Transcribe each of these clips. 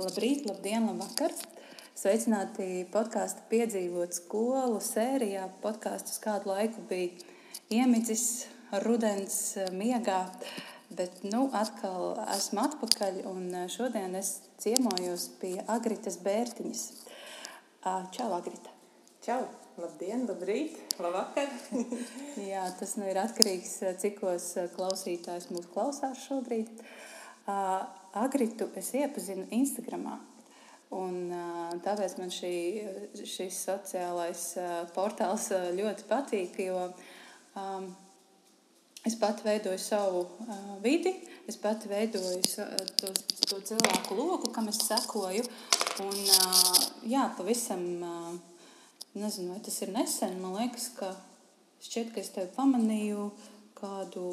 Labrīt, labdien, labvakar! Sveicināti podkāstu piedzīvot skolu sērijā. Podkāsts uz kādu laiku bija iemidzis rudens miegā, bet nu atkal esmu atpakaļ un šodien es ciemojos pie Agritas Bērtiņas. Čau, Agrita! Čau! Labdien, labrīt, labvakar! Jā, tas nu ir atkarīgs, cikos klausītājs mūs klausās šobrīd. Agritu es iepazinu Instagramā. Un, tāpēc man šī, šis sociālais portāls ļoti patīk, jo um, es pati veidoju savu uh, vidi, es pati veidoju to, to cilvēku loku, kam es sekoju. Un, uh, jā, pavisam, uh, nezinu, vai tas ir nesen, man liekas, ka šķiet, ka es tevi pamanīju kādu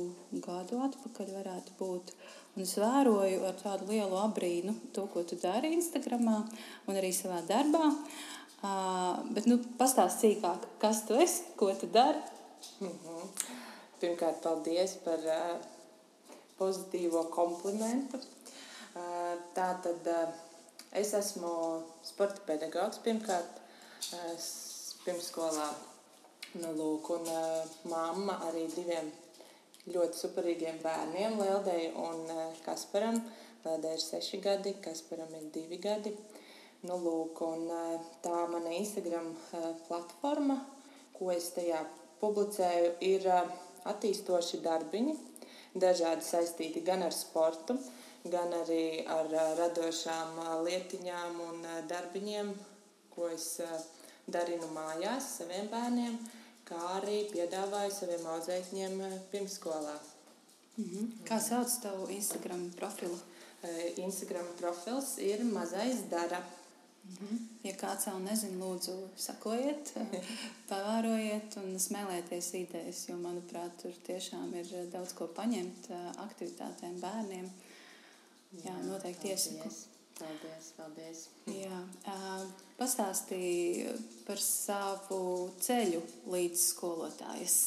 gadu atpakaļ varētu būt. Un es vēroju ar tādu lielu abrīnu to, ko tu dari Instagram un arī savā darbā. Uh, bet, nu, pastāst sīkāk, kas tu esi, ko tu dari. Mm -hmm. Pirmkārt, paldies par uh, pozitīvo komplimentu. Uh, tā tad uh, es esmu sporta pedagogs pirmkārt, uh, pirmsskolā. Nu, lūk, un uh, mamma arī diviem ļoti superīgiem bērniem, Lieldei un eh, Kasparam. Lieldei ir seši gadi, Kasparam ir divi gadi. Nu, lūk, un, eh, tā mana Instagram eh, platforma, ko es tajā publicēju, ir attīstoši darbiņi, dažādi saistīti gan ar sportu, gan arī ar radošām lietiņām un darbiņiem, ko es darinu mājās saviem bērniem kā arī piedāvāju saviem audzēkņiem eh, pirmsskolā. Mm -hmm. Kā sauc tavu Instagram profilu? Eh, Instagram profils ir mazais dara. Mm -hmm. Ja kāds vēl nezina, lūdzu, sakojiet, pavērojiet un smēlieties idejas, jo, manuprāt, tur tiešām ir eh, daudz ko paņemt aktivitātēm, bērniem. Jā, Jā noteikti iesaku. Paldies, paldies. Jā, pastāstīja par savu ceļu līdz skolotājas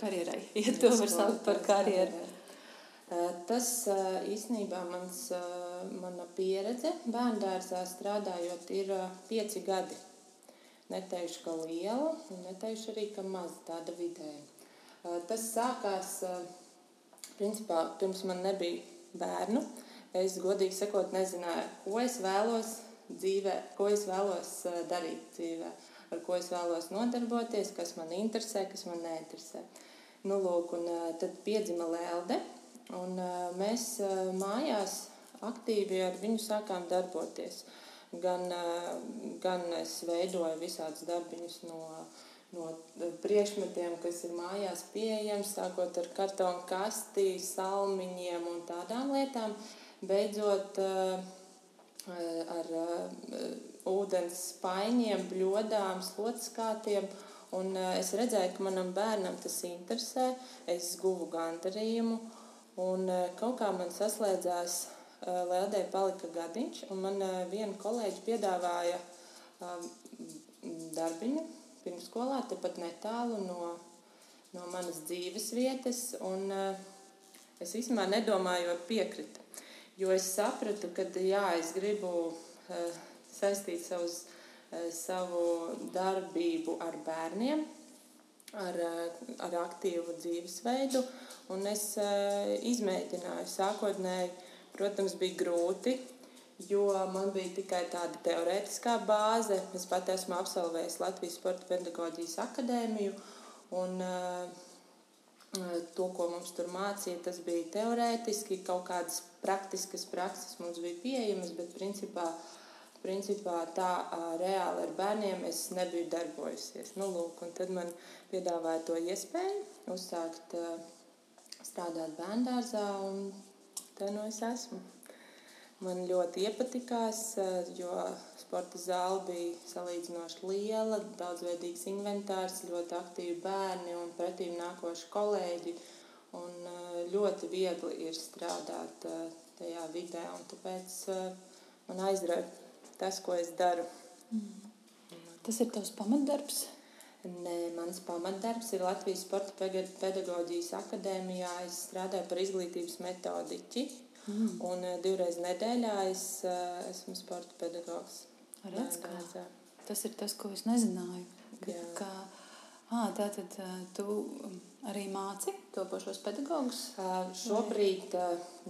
karjerai, ja to var saukt par karjeru. Tas īstenībā mans, mana pieredze bērndārzā strādājot ir pieci gadi. Neteikšu, ka liela, un neteikšu arī, ka maza tāda vidēja. Tas sākās, principā, pirms man nebija bērnu. Es godīgi sakot, nezināju, ko es vēlos dzīvē, ko es vēlos darīt dzīvē, ar ko es vēlos nodarboties, kas man interesē, kas man neinteresē. Nu, lūk, un tad piedzima Lelde, un mēs mājās aktīvi ar viņu sākām darboties. Gan, gan es veidoju visādus darbiņus no, no priekšmetiem, kas ir mājās pieejams, sākot ar kartonu kastī, salmiņiem un tādām lietām. Uh, beidzot eh, ar eh, ūdens spaiņiem, bļodām, slotskātiem. Un eh, es redzēju, ka manam bērnam tas interesē, es guvu gandarījumu. Un kaut kā man saslēdzās, Lēdē palika gadiņš, un man viena kolēģi piedāvāja darbiņu pirmskolā, tepat netālu no, no manas dzīves vietas. Un es vispār nedomāju, piekrita. Jo es sapratu, ka jā, es gribu uh, saistīt savus, uh, savu darbību ar bērniem, ar, uh, ar aktīvu dzīvesveidu. Un es uh, izmēģināju. Sākotnēji, protams, bija grūti, jo man bija tikai tāda teorētiskā bāze. Es pat esmu absolvējis Latvijas Sporta pedagoģijas akadēmiju. Un, uh, to, ko mums tur mācīja, tas bija teorētiski, kaut kādas praktiskas prakses mums bija pieejamas, bet principā, principā tā reāli ar bērniem es nebiju darbojusies. Nu, lūk, tad man piedāvāja to iespēju uzsākt strādāt bērndārzā, un te nu es esmu. Man ļoti iepatikās, jo sporta zāle bija salīdzinoši liela, daudzveidīgs inventārs, ļoti aktīvi bērni un pretīm nākoši kolēģi. Un ļoti viegli ir strādāt tajā vidē, un tāpēc man aizrauja tas, ko es daru. Mm. Tas ir tavs pamatdarbs? Nē, mans pamatdarbs ir Latvijas Sporta pedagoģijas akadēmijā. Es strādāju par izglītības metodiķi Mm. Un uh, divreiz nedēļā es uh, esmu sporta pedagogs. Redz, kā. Tas ir tas, ko es nezināju. Ka, kā, à, tā tad tu arī māci topošos pedagogus? Šobrīd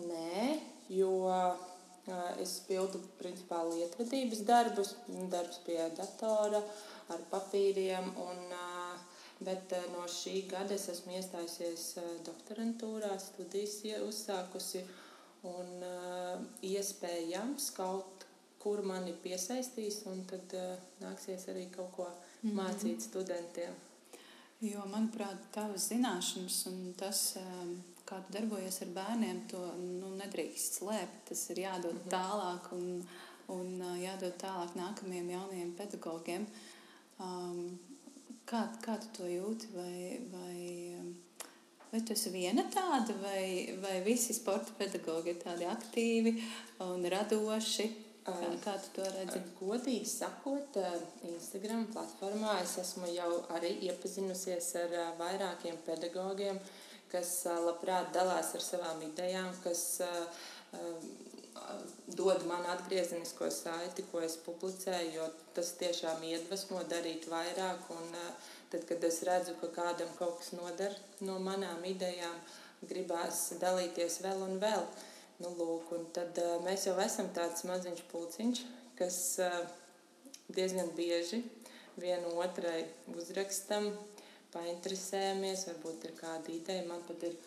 nē, jo es pildu principā lietvedības darbus, darbus pie datora, ar papīriem. Un, Bet no šī gada es esmu iestājusies doktorantūrā, studijas uzsākusi. Un uh, iespējams kaut kur mani piesaistīs, un tad uh, nāksies arī kaut ko mm -hmm. mācīt studentiem. Jo, manuprāt, tavas zināšanas un tas, kā tu darbojies ar bērniem, to nu, nedrīkst slēpt. Tas ir jādod mm -hmm. tālāk un, un jādod tālāk nākamajiem jaunajiem pedagogiem. Um, kā, kā tu to jūti? Vai, vai, vai tu esi viena tāda, vai, vai visi sporta pedagogi ir tādi aktīvi un radoši? Kā, kā tu to redzi? Godīgi sakot, Instagram platformā es esmu jau arī iepazinusies ar vairākiem pedagogiem, kas labprāt dalās ar savām idejām, kas dod man atgriezenisko saiti, ko es publicēju, jo tas tiešām iedvesmo darīt vairāk. Un, tad, kad es redzu, ka kādam kaut kas noder no manām idejām, gribās dalīties vēl un vēl. Nu, lūk, tad uh, mēs jau esam tāds maziņš pulciņš, kas uh, diezgan bieži vienu otrai uzrakstam, painteresējamies, varbūt ir kāda ideja. Man pat ir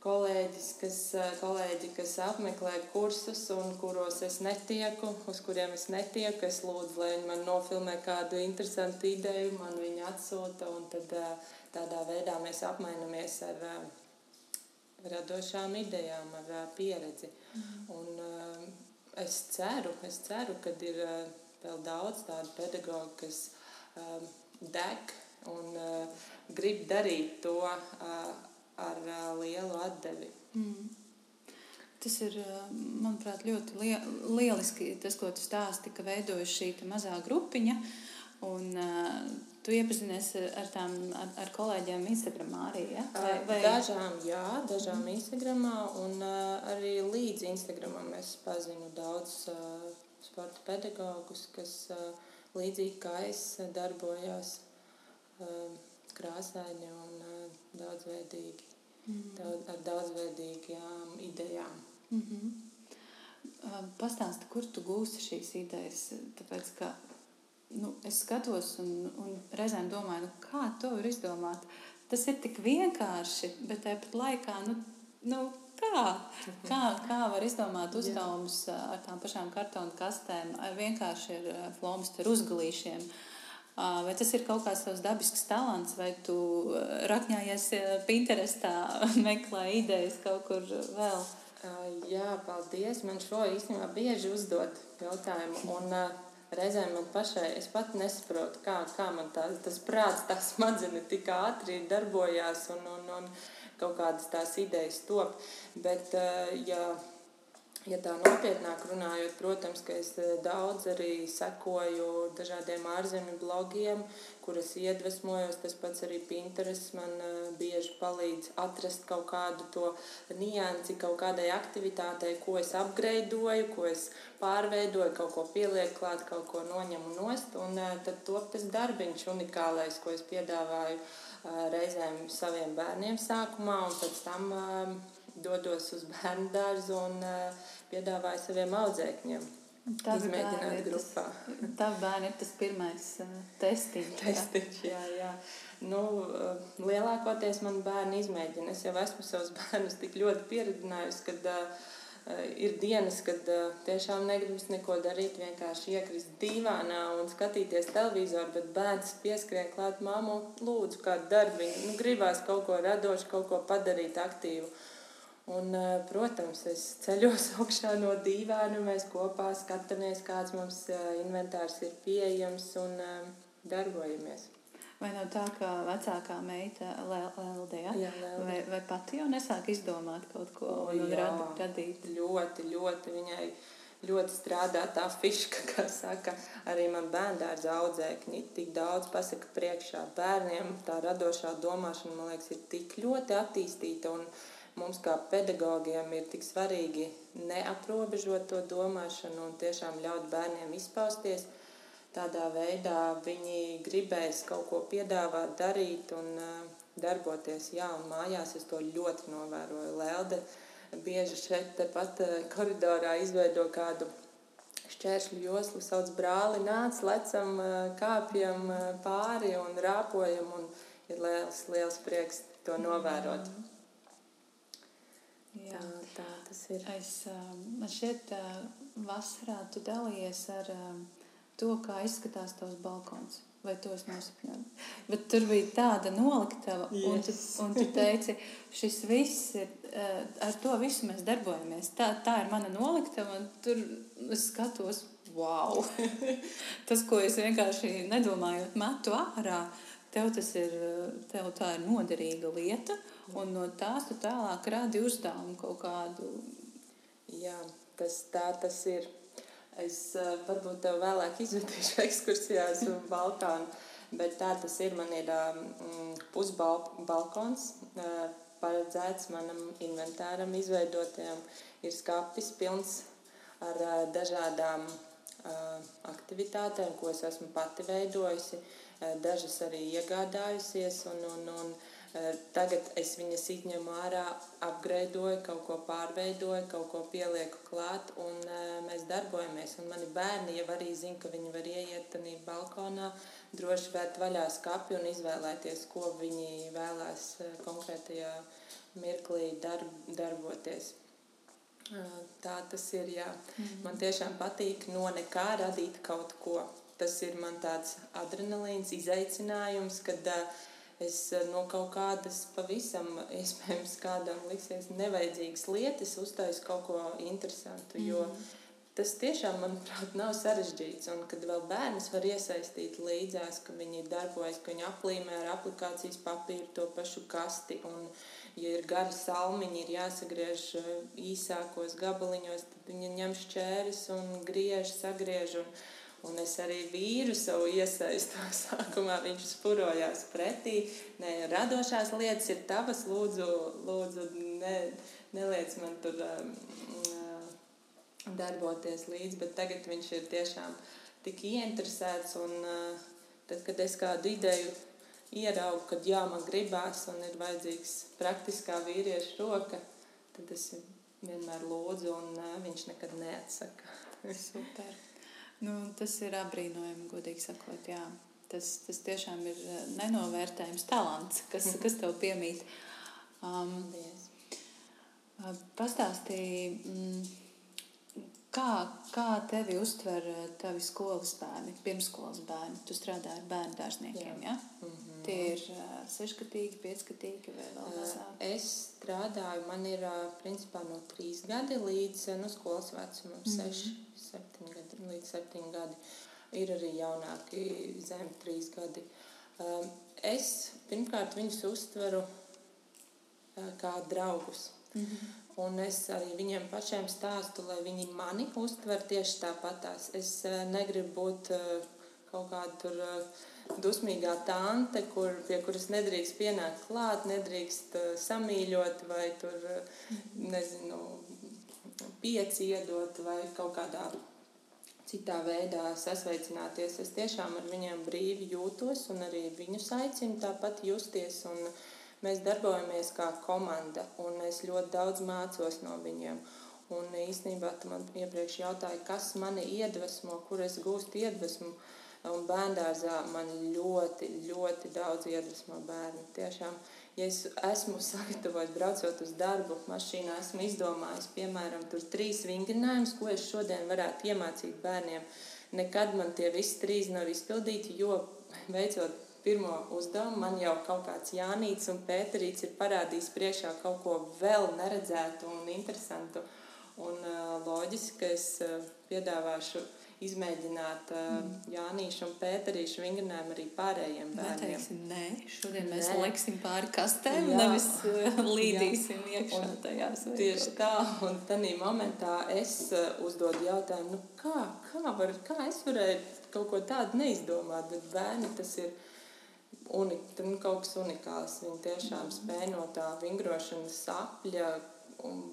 kolēģis, kas, kolēģi, kas apmeklē kursus, un kuros es netieku, uz kuriem es netieku. Es lūdzu, lai viņi man nofilmē kādu interesantu ideju, man viņa atsūta, un tad tādā veidā mēs apmainamies ar radošām idejām, ar pieredzi. Mm. Un, es ceru, es ceru, ka ir vēl daudz tādu pedagoģu, kas deg un grib darīt to ar uh, lielu atdevi. Mm. Tas ir, manuprāt, ļoti lieliski, tas, ko tu stāsti, ka veidojas šī mazā grupiņa. Un, uh, Tu iepazinies ar, tām, ar, ar kolēģiem Instagram arī? Ja? Vai, vai... Dažām, jā, dažām mm. Instagram, un uh, arī līdz Instagramam es pazinu daudz uh, sporta pedagogus, kas uh, līdzīgi kā es darbojās uh, krāsaini un uh, daudzveidīgi, mm. daudz, ar daudzveidīgām idejām. Mm -hmm. Pastāsti, kur tu gūsti šīs idejas? Tāpēc, ka nu, es skatos un, un reizēm domāju, nu, kā to var izdomāt. Tas ir tik vienkārši, bet tāpat laikā, nu, nu, kā? kā? Kā var izdomāt uzdevumus ar tām pašām kartonu kastēm, vienkārši ar flomsteru uzgalīšiem? Vai tas ir kaut kāds tavs dabisks talants, vai tu rakņājies Pinterestā, meklē idejas kaut kur vēl? Jā, paldies. Man šo īstenībā bieži uzdod jautājumu. Un, reizēm man pašai, es pat nesaprotu, kā, kā man tā, tas prāts, tā smadzenes tik ātri darbojās un, un, un kaut kādas tās idejas top. Bet, ja Ja tā nopietnāk runājot, protams, ka es eh, daudz arī sekoju dažādiem ārzemju blogiem, kuras iedvesmojos. Tas pats arī Pinterest man uh, bieži palīdz atrast kaut kādu to nianci, kaut kādai aktivitātei, ko es apgreidoju, ko es pārveidoju, kaut ko pielieku klāt, kaut ko noņemu nost. Un uh, tad top tas darbiņš unikālais, ko es piedāvāju reizēm saviem bērniem sākumā un pēc tam. Dodos uz bērnu dārzu un uh, piedāvāju saviem audzēkņiem. Tas izmēģināt grupā. Tā bērni ir tas pirmais uh, testiņš. Testiņš, jā, jā. Nu, uh, lielākoties man bērni izmēģina. Es jau esmu savus bērnus tik ļoti pieredzinājusi, kad uh, ir dienas, kad uh, tiešām negribas neko darīt, vienkārši iekrist divānā un skatīties televizoru, bet bērns pieskrien klāt māmu, lūdzu, kādu darbiņu. Nu, gribās kaut ko radošu, kaut ko padarīt aktīvu. Uh, Un, eh, protams, es ceļos augšā no dīvaina, mēs kopā skatāmies, kāds mums eh, inventārs ir pieejams un eh, darbojamies. Vai nav tā, ka vecākā meita Lelde, ja? jā, Lelde. vai, vai pati jau nesāk izdomāt kaut ko o, un jā, radīt? Ļoti, ļoti viņai ļoti strādā tā fiška, kā saka, arī man bērndārza audzēkņi tik daudz pasaka priekšā bērniem. Tā radošā domāšana, man liekas, ir tik ļoti attīstīta un mums kā pedagogiem ir tik svarīgi neaprobežot to domāšanu un tiešām ļaut bērniem izpausties. Tādā veidā viņi gribēs kaut ko piedāvāt, darīt un uh, darboties. Jā, un mājās es to ļoti novēroju. Lelde bieži šeit tepat uh, koridorā izveido kādu šķēršļu joslu, sauc brāli, nāc, lecam, kāpjam pāri un rāpojam. Un ir liels, liels prieks to novērot. Mm. Jā, tā, tas ir. Es, man šķiet, vasarā tu dalījies ar to, kā izskatās tavs balkons. Vai to es nosapņoju? Bet tur bija tāda noliktava, yes. un, tu, un tu teici, šis viss ir, ar to visu mēs darbojamies. Tā, tā ir mana noliktava, un tur es skatos, wow! tas, ko es vienkārši nedomājot, metu ārā. Uh, Tev tas ir, tev tā ir noderīga lieta, un no tās tu tālāk radi uzdevumu kaut kādu. Jā, tas tā tas ir. Es uh, varbūt tev vēlāk izvedīšu ekskursijās uz Balkānu, bet tā tas ir. Man ir um, pusbalkons uh, paredzēts manam inventāram izveidotiem. Ir skapis pilns ar uh, dažādām aktivitātēm, ko es esmu pati veidojusi. Eh, dažas arī iegādājusies. Un, un, un, eh, tagad es viņas izņemu ārā, apgraidoju, kaut ko pārveidoju, kaut ko pielieku klāt, un eh, mēs darbojamies. Un mani bērni jau arī zina, ka viņi var ieiet tādā balkonā, droši vērt vaļā skati un izvēlēties, ko viņi vēlās konkrētajā mirklī darb, darboties. Tā tas ir. Jā. Mm -hmm. Man tiešām patīk no nekā radīt kaut ko tas ir man tāds adrenalīns, izaicinājums, kad uh, es no kaut kādas pavisam, iespējams, kādam liksies nevajadzīgas lietas, uztaisu kaut ko interesantu. Mm. Jo tas tiešām, manuprāt, nav sarežģīts. Un kad vēl bērnus var iesaistīt līdzās, ka viņi darbojas, ka viņi aplīmē ar aplikācijas papīru to pašu kasti. Un, ja ir gari salmiņi, ir jāsagriež īsākos gabaliņos, tad viņi ņem šķēris un griež, sagriež. Un, Un es arī vīru savu iesaistu. Sākumā viņš spurojās pretī. Nē, radošās lietas ir tavas, lūdzu, lūdzu ne, neliec man tur um, uh, darboties līdzi. Bet tagad viņš ir tiešām tik ieinteresēts. Un uh, tad, kad es kādu ideju ieraugu, kad jā, man gribās un ir vajadzīgs praktiskā vīrieša roka, tad es vienmēr lūdzu un uh, viņš nekad neatsaka. Super. Nu, tas ir apbrīnojami, godīgi sakot. Jā. Tas, tas tiešām ir eh, nenovērtējams talants, kas, mhm. kas tev piemīt. Um, Pastāstīja, mm, kā, kā tevi uztver eh, tavi skolas bērni, pirmskolas bērni. Tu strādā ar bērnu dārzniekiem, jā? Ja? Mm -hmm. Tie ir uh, seškatīgi, piecskatīgi vai vēl mazāk? Es strādāju, man ir principā no trīs gadi līdz nu, skolas vecumam, mm -hmm. seši, līdz septiņi gadi. Ir arī jaunāki, zem trīs gadi. Um, es pirmkārt viņus uztveru uh, kā draugus. Mm -hmm. Un es arī viņiem pašiem stāstu, lai viņi mani uztver tieši tāpatās. Es uh, negribu būt uh, kaut kāda tur dusmīgā tante, kur, pie kuras nedrīkst pienākt klāt, nedrīkst samīļot vai tur, mhm. nezinu, pieci iedot vai kaut kādā citā veidā sasveicināties. Es tiešām ar viņiem brīvi jūtos un arī viņus aicinu tāpat justies. Mēs darbojamies kā komanda, un es ļoti daudz mācos no viņiem. Un īstenībā man iepriekš jautāja, kas mani iedvesmo, kur es gūstu iedvesmu. Un bērngārzā man ļoti, ļoti daudz iedvesmo bērnu. Tiešām ja es esmu sagatavojis, braucot uz darbu, mašīnā esmu izdomājis, piemēram, tur trīs vingrinājumus, ko es šodien varētu iemācīt bērniem. Nekad man tie visi trīs nav izpildīti, jo veicot pirmo uzdevumu, man jau kaut kāds Jānis un Pēterīts ir parādījis priekšā kaut ko vēl neredzētu un interesantu. Un, loģiski, ka es piedāvāšu izmēģināt uh, mm. Jānīšu un Pēterīšu vingrinājumu arī pārējiem bērniem. Neteiksim, nē, šodien mēs nē. liksim pāri kastēm, Jā. nevis uh, līdīsim Jā. iekšā tajās. Tieši tā, un tanī momentā es uh, uzdodu jautājumu, nu kā, kā, var, kā es varēju kaut ko tādu neizdomāt, bet bērni tas ir uni, nu, kaut kas unikāls. Viņi tiešām mm. spēj no tā vingrošanas sapļa un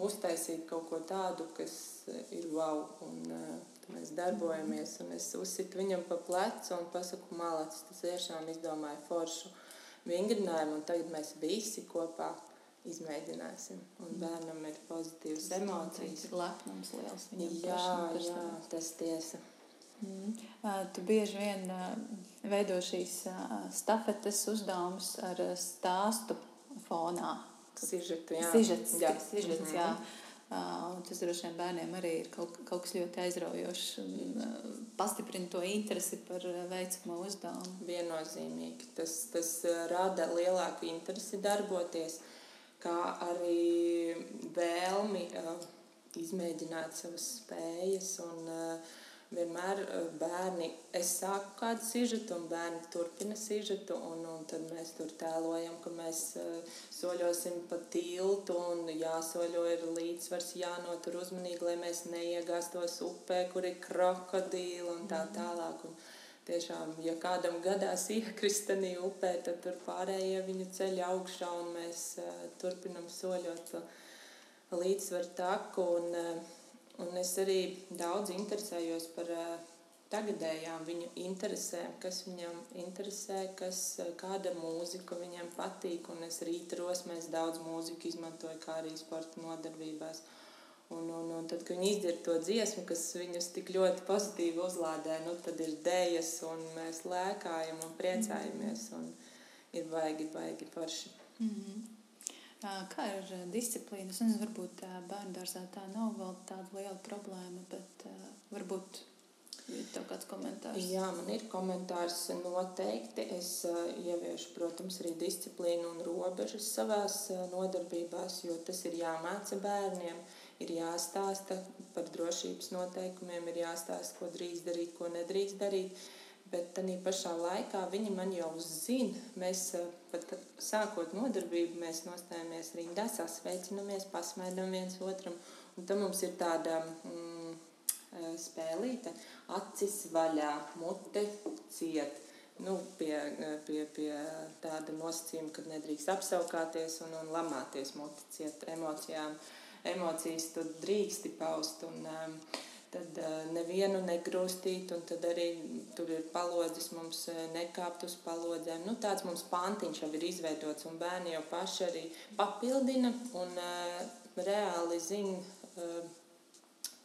uztaisīt kaut ko tādu, kas ir wow. Un, uh, mēs darbojamies, un es uzsitu viņam pa plecu un pasaku, malacis, tas tiešām izdomāja foršu vingrinājumu, un tagad mēs visi kopā izmēģināsim. Un bērnam ir pozitīvas emocijas. Lepnums liels viņam jā, jā, tas tiesa. Mm. Tu bieži vien veido šīs stafetes uzdevumus ar stāstu fonā. Sižetu, jā. Sižets, jā. Sižets, mm -hmm. Uh, tas droši vien bērniem arī ir kaut, kaut kas ļoti aizraujošs un pastiprina to interesi par veicamo uzdevumu. Viennozīmīgi. Tas, tas rada lielāku interesi darboties, kā arī vēlmi izmēģināt savas spējas un uh, vienmēr eh, bērni, es sāku kādu sižetu, un bērni turpina sižetu, un, un tad mēs tur tēlojam, ka mēs uh, soļosim pa tiltu, un jāsoļo ir līdzsvars, jānotur uzmanīgi, lai mēs neiegāstos upē, kur ir krokodīli un tā tālāk. Un tiešām, ja kādam gadās iekrist tajā upē, tad tur pārējie viņu ceļ augšā, un mēs uh, turpinam soļot pa līdzsvaru taku. Un, uh, Un es arī daudz interesējos par uh, tagadējām viņu interesēm, kas viņam interesē, kas, uh, kāda mūzika viņam patīk. Un es rītros mēs daudz mūziku izmantoju kā arī sporta nodarbībās. Un, un, un tad, kad viņi izdzird to dziesmu, kas viņus tik ļoti pozitīvi uzlādē, nu, tad ir dēļas, un mēs lēkājam un priecājamies. Un ir baigi, baigi forši. Mm -hmm. Kā ir disciplīna? Es nezinu, varbūt bērnu dārzā tā nav vēl tāda liela problēma, bet varbūt ir tev kāds komentārs. Jā, man ir komentārs noteikti. Es ieviešu, protams, arī disciplīnu un robežas savās nodarbībās, jo tas ir jāmāca bērniem. Ir jāstāsta par drošības noteikumiem, ir jāstāsta, ko drīkst darīt, ko nedrīkst darīt. Bet tā pašā laikā viņi man jau zina. Mēs eh, pat sākot nodarbību, mēs nostājamies rindā, sasveicinamies, pasmaidām viens otram. Un tam mums ir tāda mm, eh, spēlīte, acis vaļā, mute ciet. Nu, pie, eh, pie, pie tāda nosacījuma, ka nedrīkst apsaukāties un, un lamāties mute ciet emocijām. Emocijas tu drīksti paust. Un, um, tad nevienu negrūstīt, un tad arī tur ir palodzes, mums nekāpt uz palodzēm. Nu, tāds mums pantiņš jau ir izveidots, un bērni jau paši arī papildina un uh, reāli zina, uh,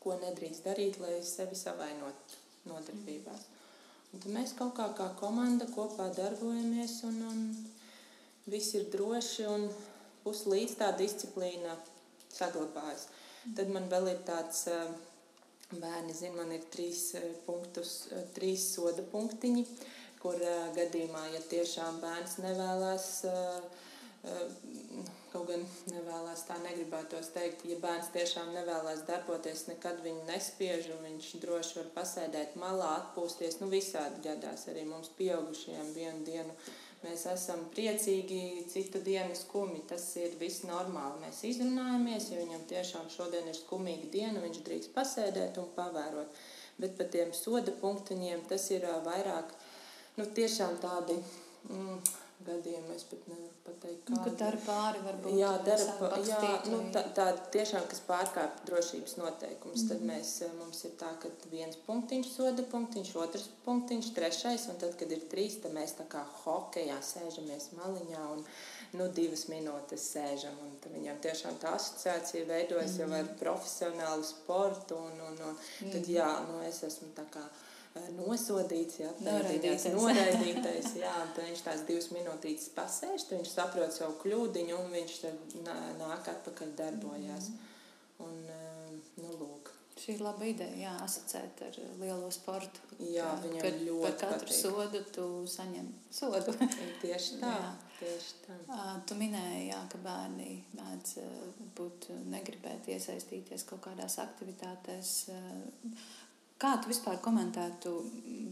ko nedrīkst darīt, lai sevi savainot nodarbībās. Un tad mēs kaut kā kā komanda kopā darbojamies, un, un viss ir droši, un puslīdz tā disciplīna saglabājas. Tad man vēl ir tāds uh, Bērni zina, man ir trīs eh, punktus, eh, trīs soda punktiņi, kur uh, gadījumā, ja tiešām bērns nevēlas, kaut gan nevēlas tā negribētos teikt, ja bērns tiešām nevēlas darboties, nekad viņu nespiež un viņš droši var pasēdēt malā, atpūsties, nu visādi gadās arī mums pieaugušajiem vienu dienu Mēs esam priecīgi, citu dienu skumji. Tas ir viss normāli. Mēs izrunājamies, ja viņam tiešām šodien ir skumīga diena, viņš drīkst pasēdēt un pavērot. Bet par tiem soda punktiņiem tas ir vairāk nu, tādi. Mm, gadījumā es pat nevaru pateikt, kāda nu, dara pāri. Varbūt, jā, dara pa, jā, nu, tā, tā tiešām, kas pārkāpj drošības noteikumus. Mm. Tad mhm. mēs, eh, mums ir tā, ka viens punktiņš, soda punktiņš, otrs punktiņš, trešais, un tad, kad ir trīs, tad mēs tā kā hokejā sēžamies maliņā un nu, divas minūtes sēžam. Un viņam tiešām tā asociācija veidojas mm jau ar mhm. profesionālu sportu. Un, un, un, tad, -hmm. jā, nu, es esmu tā kā nosodīts, jā, noraidītais. noraidītais jā, tad viņš tās divas minūtītes pasēž, viņš saprot savu kļūdiņu un viņš nāk atpakaļ darbojās. Mm. Un, nu, lūk. Šī ir laba ideja, jā, asociēt ar lielo sportu. Jā, ka, viņam kad ļoti par katru patīk. sodu tu saņem sodu. tieši tā. jā. Tieši tā. Tu minēji, jā, ka bērni mēdz būt negribēt iesaistīties kaut kādās aktivitātēs. Kā tu vispār komentētu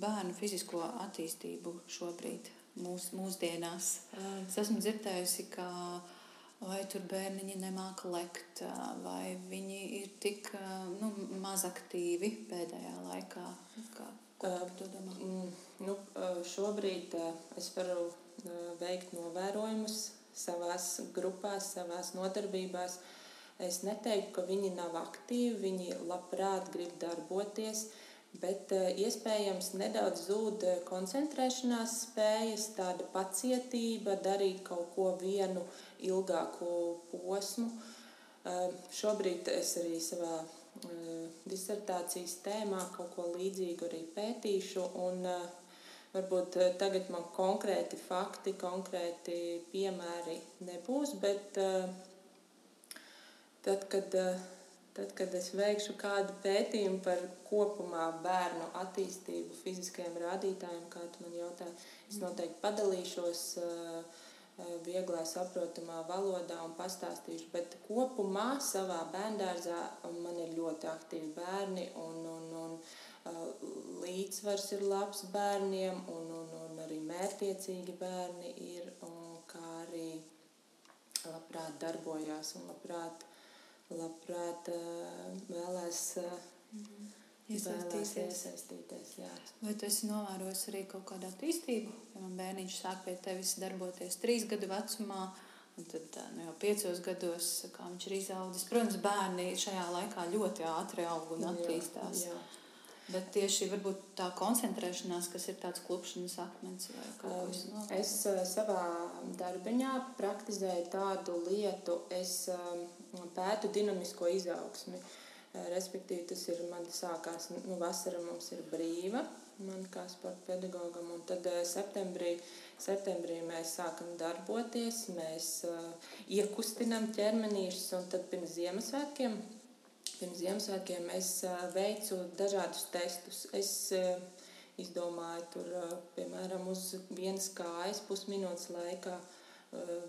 bērnu fizisko attīstību šobrīd, mūs, mūsdienās? Es esmu dzirdējusi, ka vai tur bērniņi nemāca lekt, vai viņi ir tik nu, maz aktīvi pēdējā laikā. Kā, ko tu domā? Mm, nu, šobrīd es varu veikt novērojumus savās grupās, savās nodarbībās. Es neteiktu, ka viņi nav aktīvi, viņi labprāt grib darboties, bet iespējams nedaudz zūd koncentrēšanās spējas, tāda pacietība, darīt kaut ko vienu ilgāku posmu. Šobrīd es arī savā disertācijas tēmā kaut ko līdzīgu arī pētīšu. Un, varbūt tagad man konkrēti fakti, konkrēti piemēri nebūs, bet tad, kad, tad, kad es veikšu kādu pētījumu par kopumā bērnu attīstību, fiziskajiem rādītājiem, kā tu man jautāji, es noteikti padalīšos. Uh, vieglā, saprotamā valodā un pastāstīšu. Bet kopumā savā bērngārzā man ir ļoti aktīvi bērni, un, un, un uh, līdzsvars ir labs bērniem, un, un, un arī mērķiecīgi bērni ir, un kā arī labprāt darbojās un labprāt, labprāt uh, vēlēs. Mm -hmm iesaistīties. iesaistīties jā. Vai tu esi novērojis arī kaut kādu attīstību? Piemēram, bērniņš sāk pie tevis darboties trīs gadu vecumā, un tad nu, jau piecos gados, kā viņš ir izaudzis. Protams, bērni šajā laikā ļoti ātri aug un attīstās. Jā, jā. Bet tieši tā koncentrēšanās, kas ir tāds klupšanas akmens vai tāds. Um, es uh, savā darbiņā praktizēju tādu lietu, es um, pētu dinamisko izaugsmi. Uh, Respektīvi, tas ir man sākās, nu, vasara mums ir brīva, man kā sporta pedagogam, un tad septembrī, septembrī mēs sākam darboties, mēs uh, iekustinam ķermenīšus, un tad pirms Ziemassvētkiem, pirms Ziemassvētkiem es uh, veicu dažādus testus. Es uh, izdomāju tur, piemēram, uz vienas kājas pusminūtes laikā uh,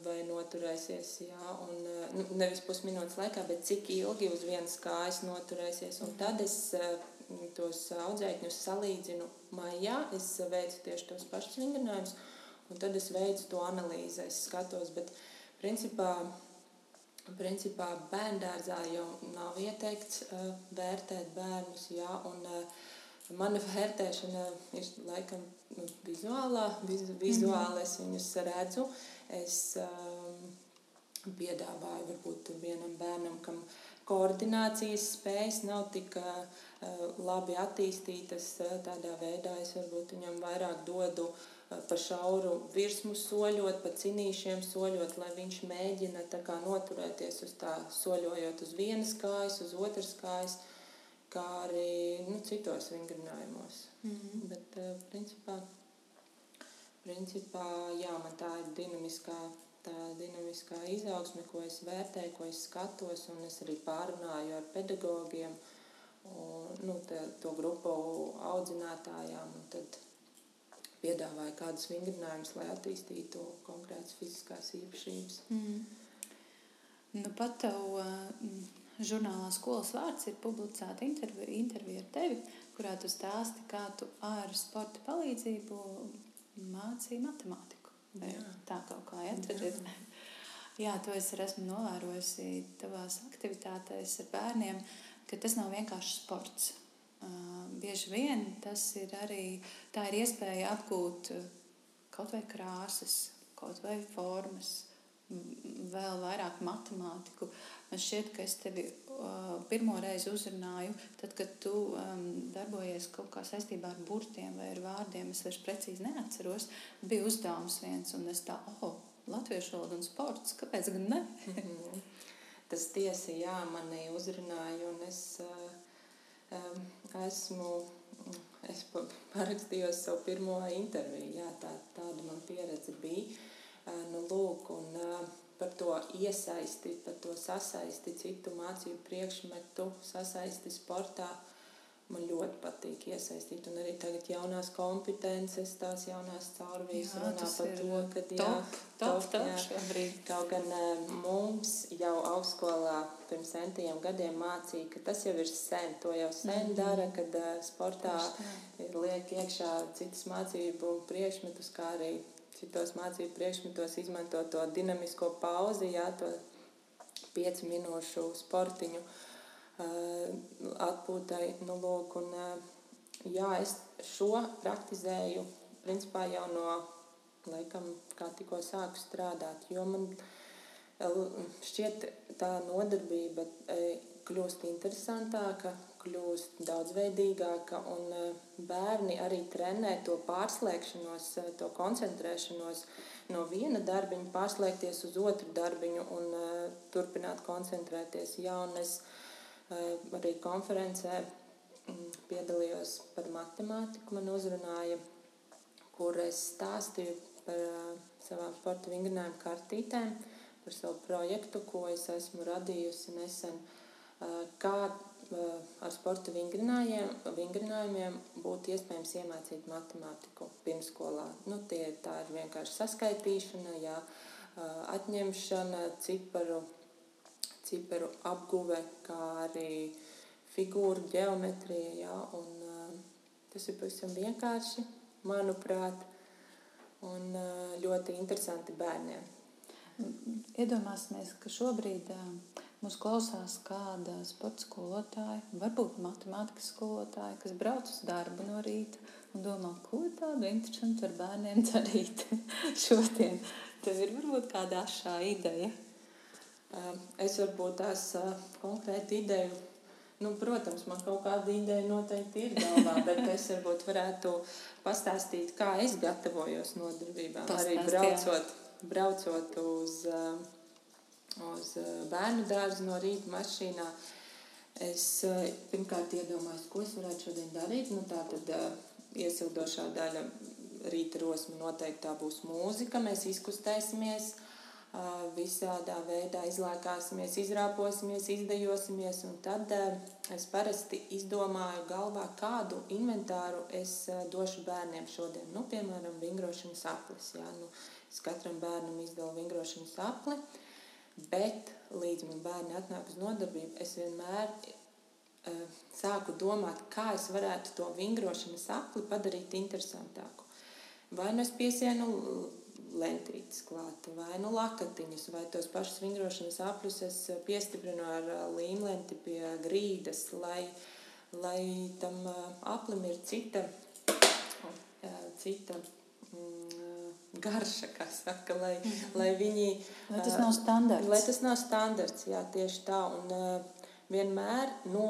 vai noturēsies. Jā, un, nu, nevis pusminūtes laikā, bet cik ilgi uz vienas kājas noturēsies. Un tad es tos audzēkņus salīdzinu maijā. Es veicu tieši tos pašus vingrinājumus, un tad es veicu to analīzi. Es skatos, bet principā. Principā bērngārzā jau nav ieteikts uh, vērtēt bērnus. Jā, un, uh, mana vērtēšana ir laikam nu, vizuālā. Viz, vizuāli es viņus redzu. Uh, Es um, piedāvāju varbūt vienam bērnam, kam koordinācijas spējas nav tik uh, labi attīstītas. Uh, tādā veidā es varbūt viņam vairāk dodu uh, pa šauru virsmu soļot, pa cinīšiem soļot, lai viņš mēģina kā, noturēties uz tā, soļojot uz vienas kājas, uz otras kājas, kā arī nu, citos vingrinājumos. Mm -hmm. Bet, uh, principā, principā, jā, man tā ir dinamiskā, tā dinamiskā izaugsme, ko es vērtēju, ko es skatos, un es arī pārunāju ar pedagogiem, un, nu, te, to grupu audzinātājām, un tad piedāvāju kādus vingrinājumus, lai attīstītu konkrētas fiziskās īpašības. Mm. Nu, pat tev uh, žurnālā skolas vārds ir publicēta intervija, intervija ar tevi, kurā tu stāsti, kā tu ar sporta palīdzību mācīja matemātiku. Tā kaut kā ja? Tad ir. Jā, to es esmu novērojusi tavās aktivitātēs ar bērniem, ka tas nav vienkārši sports. Uh, bieži vien tas ir arī tā ir iespēja apgūt kaut vai krāsas, kaut vai formas, vēl vairāk matemātiku. Man šķiet, ka es tevi uh, pirmo reizi uzrunāju, tad, kad tu um, darbojies kaut kā saistībā ar burtiem vai ar vārdiem. Es vairs precīzi neatceros. Bija uzdevums viens, un es tā, oh, latviešu valoda un sports, kāpēc gan ne? Mhm. Tas tiesa, jā, mani uzrunāja, un es uh, um, esmu. Es parakstījos savu pirmo interviju. Jā, tā, tāda man pieredze bija. Nu, lūk, un, par to iesaisti, par to sasaisti, citu mācību priekšmetu, sasaisti sportā. Man ļoti patīk iesaistīt, un arī tagad jaunās kompetences, tās jaunās caurvijas runā par to, ka jā, top, top, top, jā, šobrīd. Kaut gan mums jau augstskolā pirms centiem gadiem mācīja, ka tas jau ir sen, to jau sen mm -hmm. dara, kad sportā liek iekšā citas mācību priekšmetus, kā arī citos mācību priekšmetos izmanto to dinamisko pauzi, jā, to piecu minūšu sportiņu atpūtai. Nu, lūk, un, jā, es šo praktizēju principā jau no, laikam, kā tikko sāku strādāt, jo man šķiet tā nodarbība kļūst interesantāka, kļūst daudzveidīgāka, un bērni arī trenē to pārslēgšanos, to koncentrēšanos no viena darbiņa, pārslēgties uz otru darbiņu un turpināt koncentrēties. Jā, un es arī konferencē piedalījos par matemātiku, man uzrunāja, kur es stāstīju par savām sporta vingrinājumu kartītēm, par savu projektu, ko es esmu radījusi nesen, kā ar sporta vingrinājumiem būtu iespējams iemācīt matemātiku pirmskolā. Nu, tie, tā ir vienkārši saskaitīšana, jā, atņemšana, ciparu, ciparu apguve, kā arī figūru ģeometrija. Jā, un, tas ir pavisam vienkārši, manuprāt, un ļoti interesanti bērniem. Iedomāsimies, ka šobrīd Mūs klausās kāda sporta skolotāja, varbūt matemātikas skolotāja, kas brauc uz darbu no rīta un domā, ko tādu interesantu ar bērniem darīt šodien. Tev ir varbūt kāda ašā ideja. Es varbūt tās konkrēti ideju. Nu, protams, man kaut kāda ideja noteikti ir galvā, bet es varbūt varētu pastāstīt, kā es gatavojos nodarbībām. Arī braucot, braucot uz uh, uz eh, bērnu dārzu no rīta mašīnā. Es eh, pirmkārt iedomājos, ko es varētu šodien darīt. Nu, tā tad eh, iesildošā daļa rīta rosma noteikti tā būs mūzika. Mēs izkustēsimies, visādā veidā izlēkāsimies, izrāposimies, izdejosimies. Un tad es parasti izdomāju galvā, kādu inventāru es došu bērniem šodien. Nu, piemēram, vingrošanas aplis. Jā, nu, es katram bērnam izdalu vingrošanas apli. Bet līdz man bērni atnāk uz nodarbību, es vienmēr uh, sāku domāt, kā es varētu to vingrošanas apli padarīt interesantāku. Vai nu es piesienu lentītes klāt, vai nu lakatiņus, vai tos pašus vingrošanas apļus es piestiprinu ar līmlenti pie grīdas, lai, lai tam aplim ir cita, cita garša, kā saka, lai, mm lai viņi. Lai tas nav standarts. Lai tas nav standarts, jā, tieši tā. Un vienmēr no,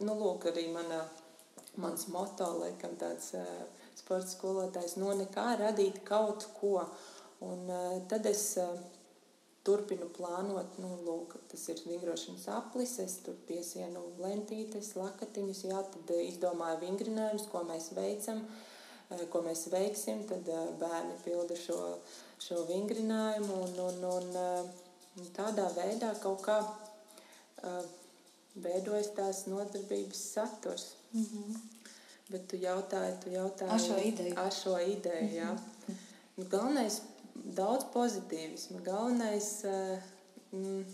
nu, lūk, arī mana, mans moto, laikam tāds sporta skolotājs, no nekā radīt kaut ko. Un tad es turpinu plānot, nu, lūk, tas ir vingrošanas aplis, es tur piesienu lentītes, lakatiņus, jā, tad izdomāju vingrinājumus, ko mēs veicam. Uh, ko mēs veiksim, tad eh, bērni pilda šo, šo vingrinājumu un, un, un, eh, tādā veidā kaut kā veidojas tās nodarbības saturs. Mm -hmm. Bet tu jautāji, tu jautāji ar šo ideju. Ar šo ideju jā. Mm -hmm. nu, galvenais daudz pozitīvismu. Galvenais mm,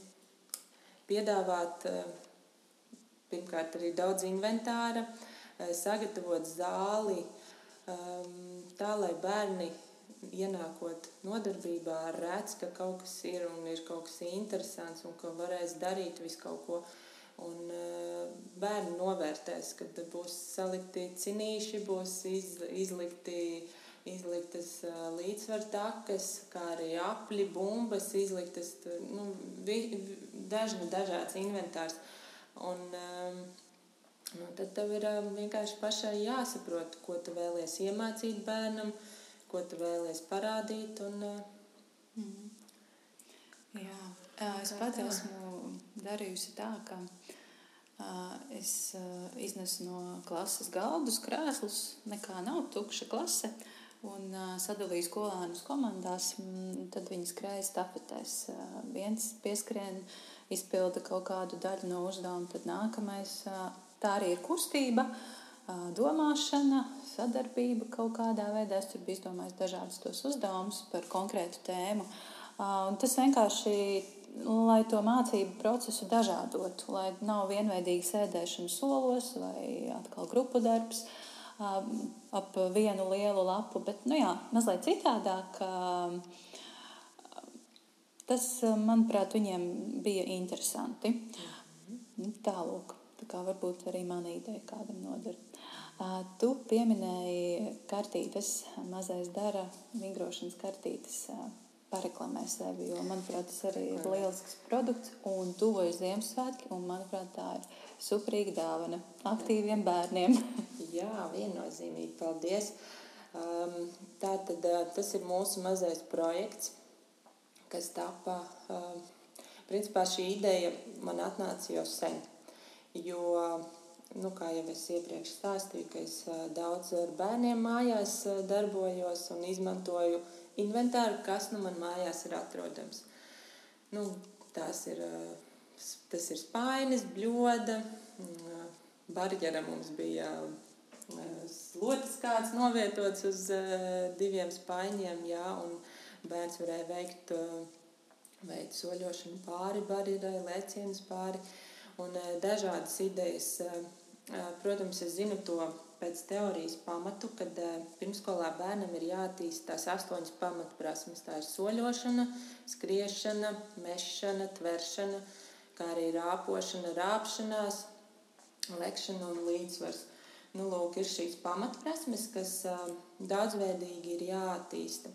piedāvāt pirmkārt arī daudz inventāra, sagatavot zāli, tā, lai bērni ienākot nodarbībā, redz, ka kaut kas ir un ir kaut kas interesants un ka varēs darīt visu kaut ko. Un uh, bērni novērtēs, kad būs salikti cinīši, būs iz, izlikti, izliktas uh, līdzsvar takas, kā arī apli, bumbas, izliktas nu, vi, dažni dažāds inventārs. Un, um, Nu, tad tev ir vienkārši pašai jāsaprot, ko tu vēlies iemācīt bērnam, ko tu vēlies parādīt. Un, mm. Jā, es pati esmu darījusi tā, ka es iznesu no klases galdus, krēslus, nekā nav tukša klase. Un sadalīju skolēnus komandās, tad viņi skrēja stafetēs. Viens pieskrien, izpilda kaut kādu daļu no uzdevuma, tad nākamais Tā arī ir kustība, domāšana, sadarbība kaut kādā veidā. Es tur biju izdomājis dažādus tos uzdevumus par konkrētu tēmu. Un tas vienkārši, lai to mācību procesu dažādotu, lai nav vienveidīga sēdēšana solos vai atkal grupu darbs ap vienu lielu lapu, bet nu jā, mazliet citādāk. Tas, manuprāt, viņiem bija interesanti. Tālāk. Tā kā varbūt arī mana ideja kādam noder. Tu pieminēji kartītes, mazais dara vingrošanas kartītes. Pareklamē sevi, jo, manuprāt, tas arī ir lielisks produkts. Un tuvojas Ziemassvētki, un, manuprāt, tā ir superīga dāvana aktīviem bērniem. Jā, viennozīmīgi. Paldies! Um, tā tad tas ir mūsu mazais projekts, kas tapa. Um, principā šī ideja man atnāca jau sen. Jo nu, kā jau es iepriekš stāstīju, ka es daudz ar bērniem mājās darbojos un izmantoju inventāru, kas nu man mājās ir atrodams. Nu, tās ir, tas ir spainis, bļoda, barjera mums bija slotas kāds novietots uz diviem spaiņiem, jā, un bērns varēja veikt, veikt soļošanu pāri barjerai, lēcienus pāri, un dažādas idejas Protams, es zinu to pēc teorijas pamatu, kad pirmskolā bērnam ir jāattīst tās astoņas pamatprasmes. Tā ir soļošana, skriešana, mešana, tveršana, kā arī rāpošana, rāpšanās, lekšana un līdzsvars. Nu, lūk, ir šīs pamatprasmes, kas daudzveidīgi ir jāattīsta.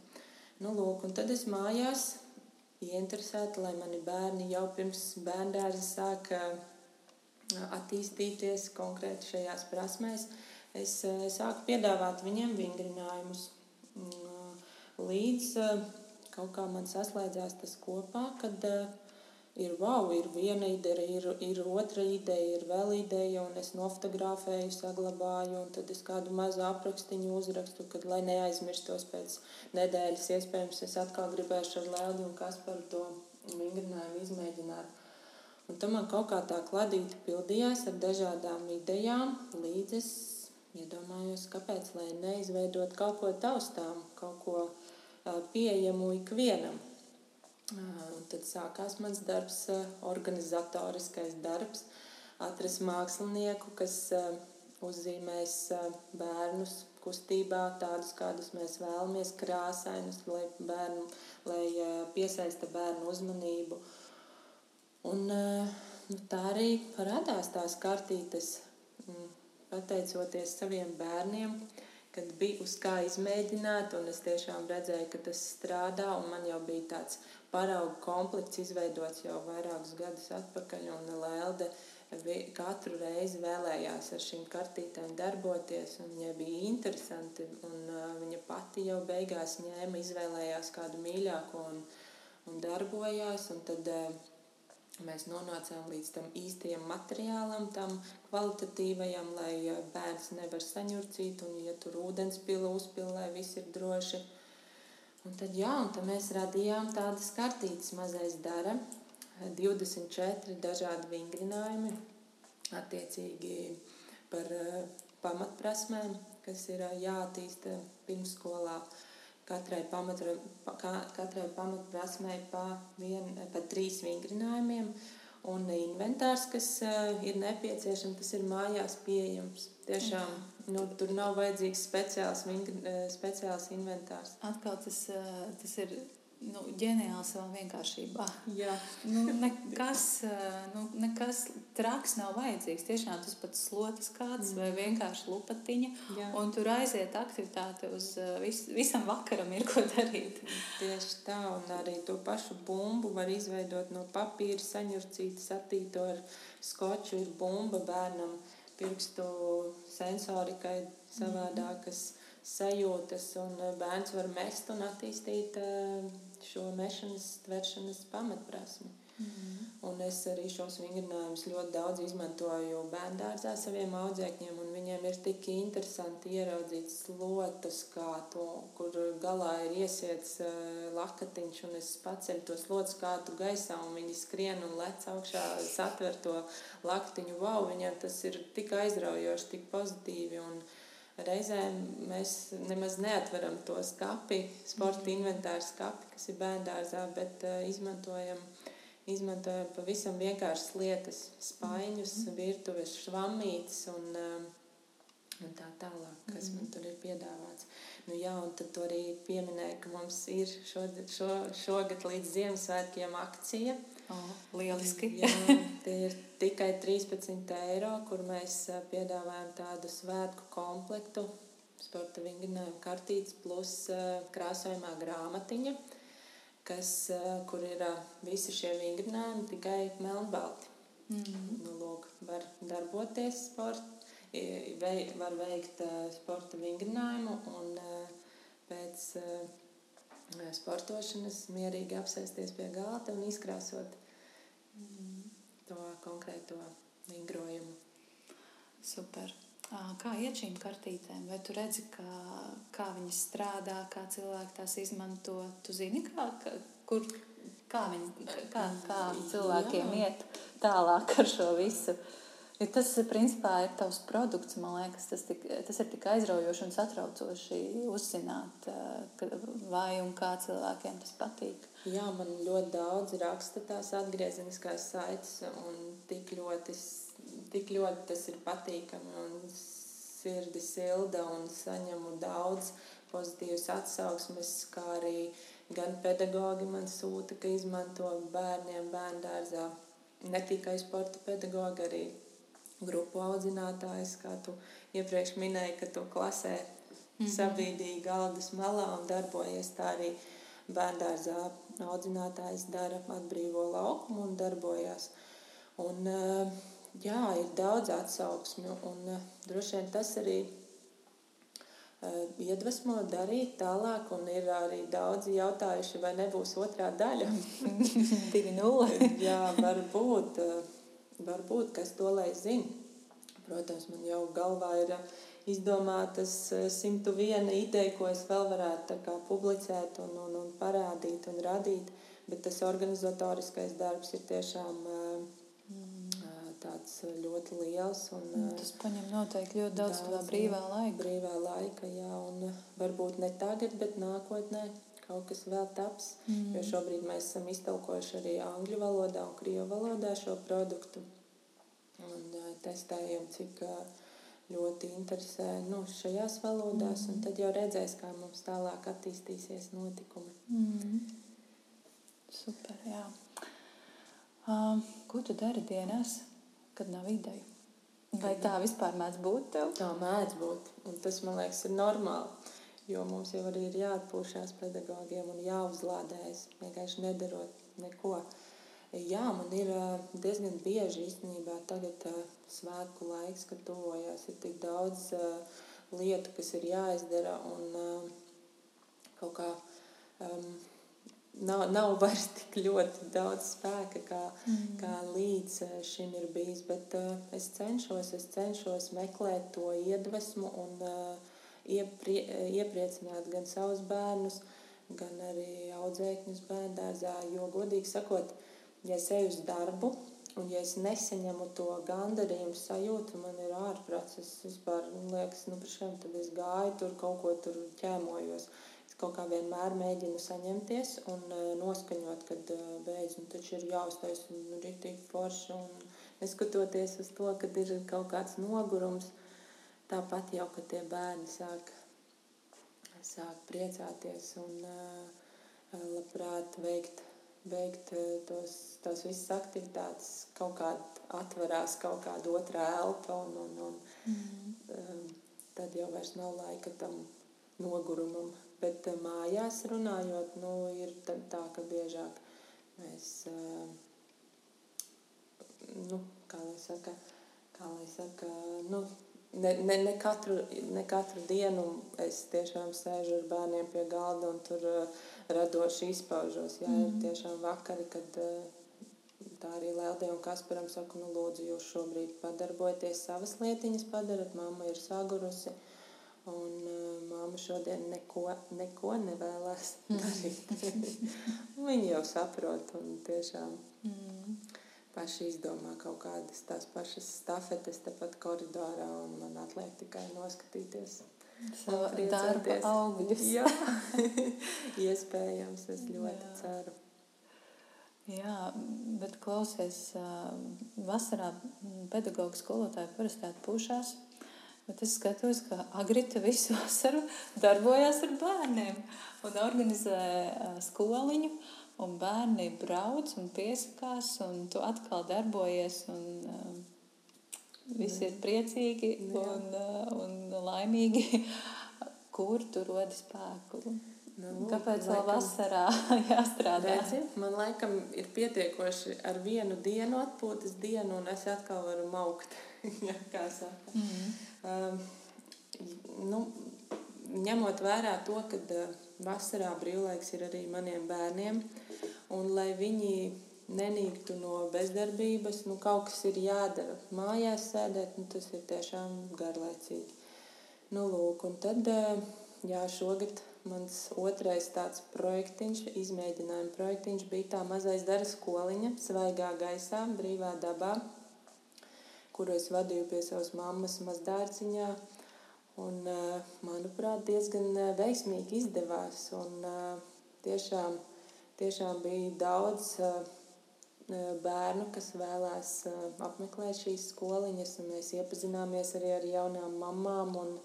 Nu, lūk, un tad es mājās ieinteresēta, lai mani bērni jau pirms bērndārza sāka attīstīties konkrēti šajās prasmēs, es sāku piedāvāt viņiem vingrinājumus. Līdz kaut kā man saslēdzās tas kopā, kad ir wow, ir viena ideja, ir, ir otra ideja, ir vēl ideja, un es nofotografēju, saglabāju, un tad es kādu mazu aprakstiņu uzrakstu, kad, lai neaizmirstos pēc nedēļas, iespējams, es atkal gribēšu ar Lēldi un Kasparu to vingrinājumu izmēģināt. Un tam man kaut kā tā kladīte pildījās ar dažādām idejām, līdz es iedomājos, kāpēc lai neizveidot kaut ko taustām, kaut ko pieejamu ikvienam. Un tad sākās mans darbs, organizatoriskais darbs, atrast mākslinieku, kas uzzīmēs bērnus kustībā, tādus, kādus mēs vēlamies, krāsainus, lai, bērnu, lai piesaista bērnu uzmanību. Uh, Un, eh, nu, tā arī parādās tās kartītes, mm, pateicoties saviem bērniem, kad bija uz kā izmēģināt, un es tiešām redzēju, ka tas strādā, un man jau bija tāds paraugu komplekts izveidots jau vairākus gadus atpakaļ, un Lelde katru reizi vēlējās ar šīm kartītēm darboties, un viņai bija interesanti, un uh, viņa pati jau beigās ņēma, izvēlējās kādu mīļāko un, un darbojās, un tad uh, mēs nonācām līdz tam īstajam materiālam, tam kvalitatīvajam, lai bērns nevar saņurcīt un, ja tur ūdens pila uzpila, lai viss ir droši. Un tad, jā, un tad mēs radījām tādas kartītes mazais dara, 24 dažādi vingrinājumi, attiecīgi par pamatprasmēm, kas ir jāattīsta pirmsskolā. skolā katrai, pamatra, katrai pamatprasmei pa, vien, pa trīs vingrinājumiem. Un inventārs, kas uh, ir nepieciešams, tas ir mājās pieejams. Tiešām nu, tur nav vajadzīgs speciāls, vingri, speciāls inventārs. Atkal tas, tas ir nu, ģeniāli savā vienkāršībā. Jā. nu, nekas, nu, nekas traks nav vajadzīgs. Tiešām tas pats slotas kāds mm. vai vienkārši lupatiņa. Jā. Un tur aiziet aktivitāte uz vis, visam vakaram ir ko darīt. Tieši tā, un arī to pašu bumbu var izveidot no papīra, saņurcīt, satīto ar skoču, ir bumba bērnam pirkstu sensorikai savādākas. Mm sajūtas, un bērns var mest un attīstīt šo mešanas, tveršanas pamatprasmi. Mm -hmm. Un es arī šos vingrinājumus ļoti daudz izmantoju bērnu dārzā saviem audzēkņiem, un viņiem ir tik interesanti ieraudzīt slotus, kā to, kur galā ir iesiets uh, lakatiņš, un es paceļu to slotu skātu gaisā, un viņi skrien un lec augšā, satver to lakatiņu. Wow, viņiem tas ir tik aizraujoši, tik pozitīvi, un uh, reizēm mēs nemaz neatveram to skapi, sporta mhm. inventāru skapi, kas ir bērngārzā, bet uh, izmantojam, izmantojam pavisam vienkāršas lietas, spaiņus, mm -hmm. virtuves, švamītes un, uh, un tā tālāk, kas mm man tur ir piedāvāts. Nu, jā, un tad arī pieminēja, ka mums ir šo, šo, šogad līdz Ziemassvētkiem akcija. Oh, lieliski. Jā, tie ir tikai 13 eiro, kur mēs piedāvājam tādu svētku komplektu, sporta vingrinājumu kartītes plus krāsojumā grāmatiņa, kas, kur ir visi šie vingrinājumi tikai melnbalti. Mm -hmm. nu, lūk, var darboties sporta, var veikt sporta vingrinājumu un pēc sportošanas mierīgi apsēsties pie galda un izkrāsot mm. to konkrēto vingrojumu. Super. Kā iet šīm kartītēm? Vai tu redzi, kā, kā viņas strādā, kā cilvēki tās izmanto? Tu zini, kā, kur, kā, viņi, kā, kā cilvēkiem Jā. iet tālāk ar šo visu? Ja tas principā ir tavs produkts, man liekas, tas, tik, tas ir tik aizraujoši un satraucoši uzzināt, vai un kā cilvēkiem tas patīk. Jā, man ļoti daudz raksta tās atgriezeniskās saites, un tik ļoti, tik ļoti tas ir patīkami un sirdi silda un saņemu daudz pozitīvas atsauksmes, kā arī gan pedagogi man sūta, ka izmanto bērniem bērnu dārzā. Ne tikai sporta pedagogi, arī grupu audzinātājs, kā tu iepriekš minēji, ka tu klasē mm -hmm. sabīdīji galdas malā un darbojies tā arī bērndārzā audzinātājs dara atbrīvo laukumu un darbojas. Un, eh, jā, ir daudz atsauksmju un eh, droši vien tas arī Eh, iedvesmo darīt tālāk, un ir arī daudzi jautājuši, vai nebūs otrā daļa. Divi nulli. Jā, varbūt, varbūt, kas to lai zina. Protams, man jau galvā ir eh, izdomātas 101 ideja, ko es vēl varētu kā, publicēt un, un, un parādīt un radīt, bet tas organizatoriskais darbs ir tiešām tāds eh, ļoti liels. Un, mm, Tas prasa noteikti ļoti daudz, daudz brīvā laika. Brīvā laika, jā, un eh, varbūt ne tagad, bet nākotnē kaut kas vēl taps. Mm. Jo šobrīd mēs esam iztaukojuši arī angļu valodā un krievu valodā šo produktu. Un uh, testējam, cik uh, ļoti interesē nu, šajās valodās, mm. un tad jau redzēs, kā mums tālāk attīstīsies notikumi. Mm. Super, jā. Uh, ko tu dari dienās? kad nav ideju. Vai tā vispār mēdz būt tev? Tā mēdz būt. Un tas, man liekas, ir normāli. Jo mums jau arī ir jāatpūšās pedagogiem un jāuzlādējas, vienkārši nedarot neko. Jā, man ir diezgan bieži īstenībā tagad svētku laiks, kad tuvojas. Ir tik daudz lietu, kas ir jāizdara un kaut kā. Um, nav, nav vairs tik ļoti daudz spēka, kā, mm. kā līdz šim ir bijis. Bet uh, es cenšos, es cenšos meklēt to iedvesmu un uh, ieprie, iepriecināt gan savus bērnus, gan arī audzēkņus bērngārzā. Jo, godīgi sakot, ja es eju uz darbu, un ja es nesaņemu to gandarījumu sajūtu, man ir ārprāts. Es vispār liekas, nu, tad es gāju tur kaut ko tur ķēmojos. Uh, kaut kā vienmēr mēģinu saņemties un uh, noskaņot, kad uh, beidz, nu taču ir jāuztais un nu, rītīgi forši. Un neskatoties uz to, kad ir kaut kāds nogurums, tāpat jau, kad tie bērni sāk, sāk priecāties un labprāt veikt, veikt tos, tos visas aktivitātes, kaut kādā atverās kaut kāda otrā elpa un, un, un mm -hmm. tad jau vairs nav laika tam nogurumam. Bet mājās runājot, nu, ir tā, ka biežāk mēs, nu, kā lai saka, kā lai saka, nu, ne, ne, ne, katru, ne katru dienu es tiešām sēžu ar bērniem pie galda un tur uh, radoši izpaužos. Jā, mm ir mhm. tiešām vakari, kad uh, tā arī Lēldē un Kasparam saka, nu lūdzu, jūs šobrīd padarbojaties savas lietiņas padarat, mamma ir sagurusi. Un uh, māma šodien neko, neko nevēlas darīt. Viņa jau saprot un tiešām mm. Paši izdomā kaut kādas tās pašas stafetes tepat koridorā un man atliek tikai noskatīties. Savu darba augļus. Jā, iespējams, es ļoti Jā. ceru. Jā, bet klausies, vasarā pedagoģa skolotāja parasti atpūšās Bet es skatos, ka Agrita visu vasaru darbojās ar bērniem un organizē skoliņu. Un bērni brauc un piesakās, un tu atkal darbojies, un uh, visi ir priecīgi un, uh, un laimīgi. Kur tu rodi spēku? Nu, Kāpēc vēl vasarā jāstrādā? Redzi, man laikam ir pietiekoši ar vienu dienu atpūtas dienu, un es atkal varu maukt. ja, kā saka. Mm -hmm. um, nu, ņemot vērā to, ka uh, vasarā brīvlaiks ir arī maniem bērniem, un lai viņi nenīktu no bezdarbības, nu, kaut kas ir jādara. Mājās sēdēt, nu, tas ir tiešām garlaicīgi. Nu, lūk, un tad, jā, šogad mans otrais tāds projektiņš, izmēģinājuma projektiņš bija tā mazais dara skoliņa, svaigā gaisā, brīvā dabā, kuru es vadīju pie savas mammas mazdārciņā. Un, manuprāt, diezgan veiksmīgi izdevās. Un, tiešām, tiešām bija daudz bērnu, kas vēlās apmeklēt šīs skoliņas. Mēs iepazināmies arī ar jaunām mamām un,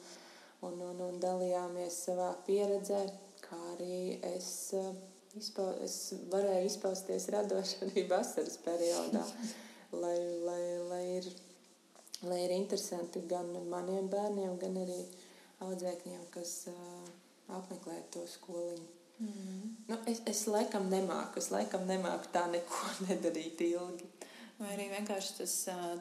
un, un, un dalījāmies savā pieredzē, kā arī es, izpau, es varēju izpausties radoši arī vasaras periodā, lai, lai, lai ir lai ir interesanti gan maniem bērniem, gan arī audzēkņiem, kas uh, apmeklē to skoliņu. Mm. Nu, es, es laikam nemāku, es laikam nemāku tā neko nedarīt ilgi. Vai arī vienkārši tas,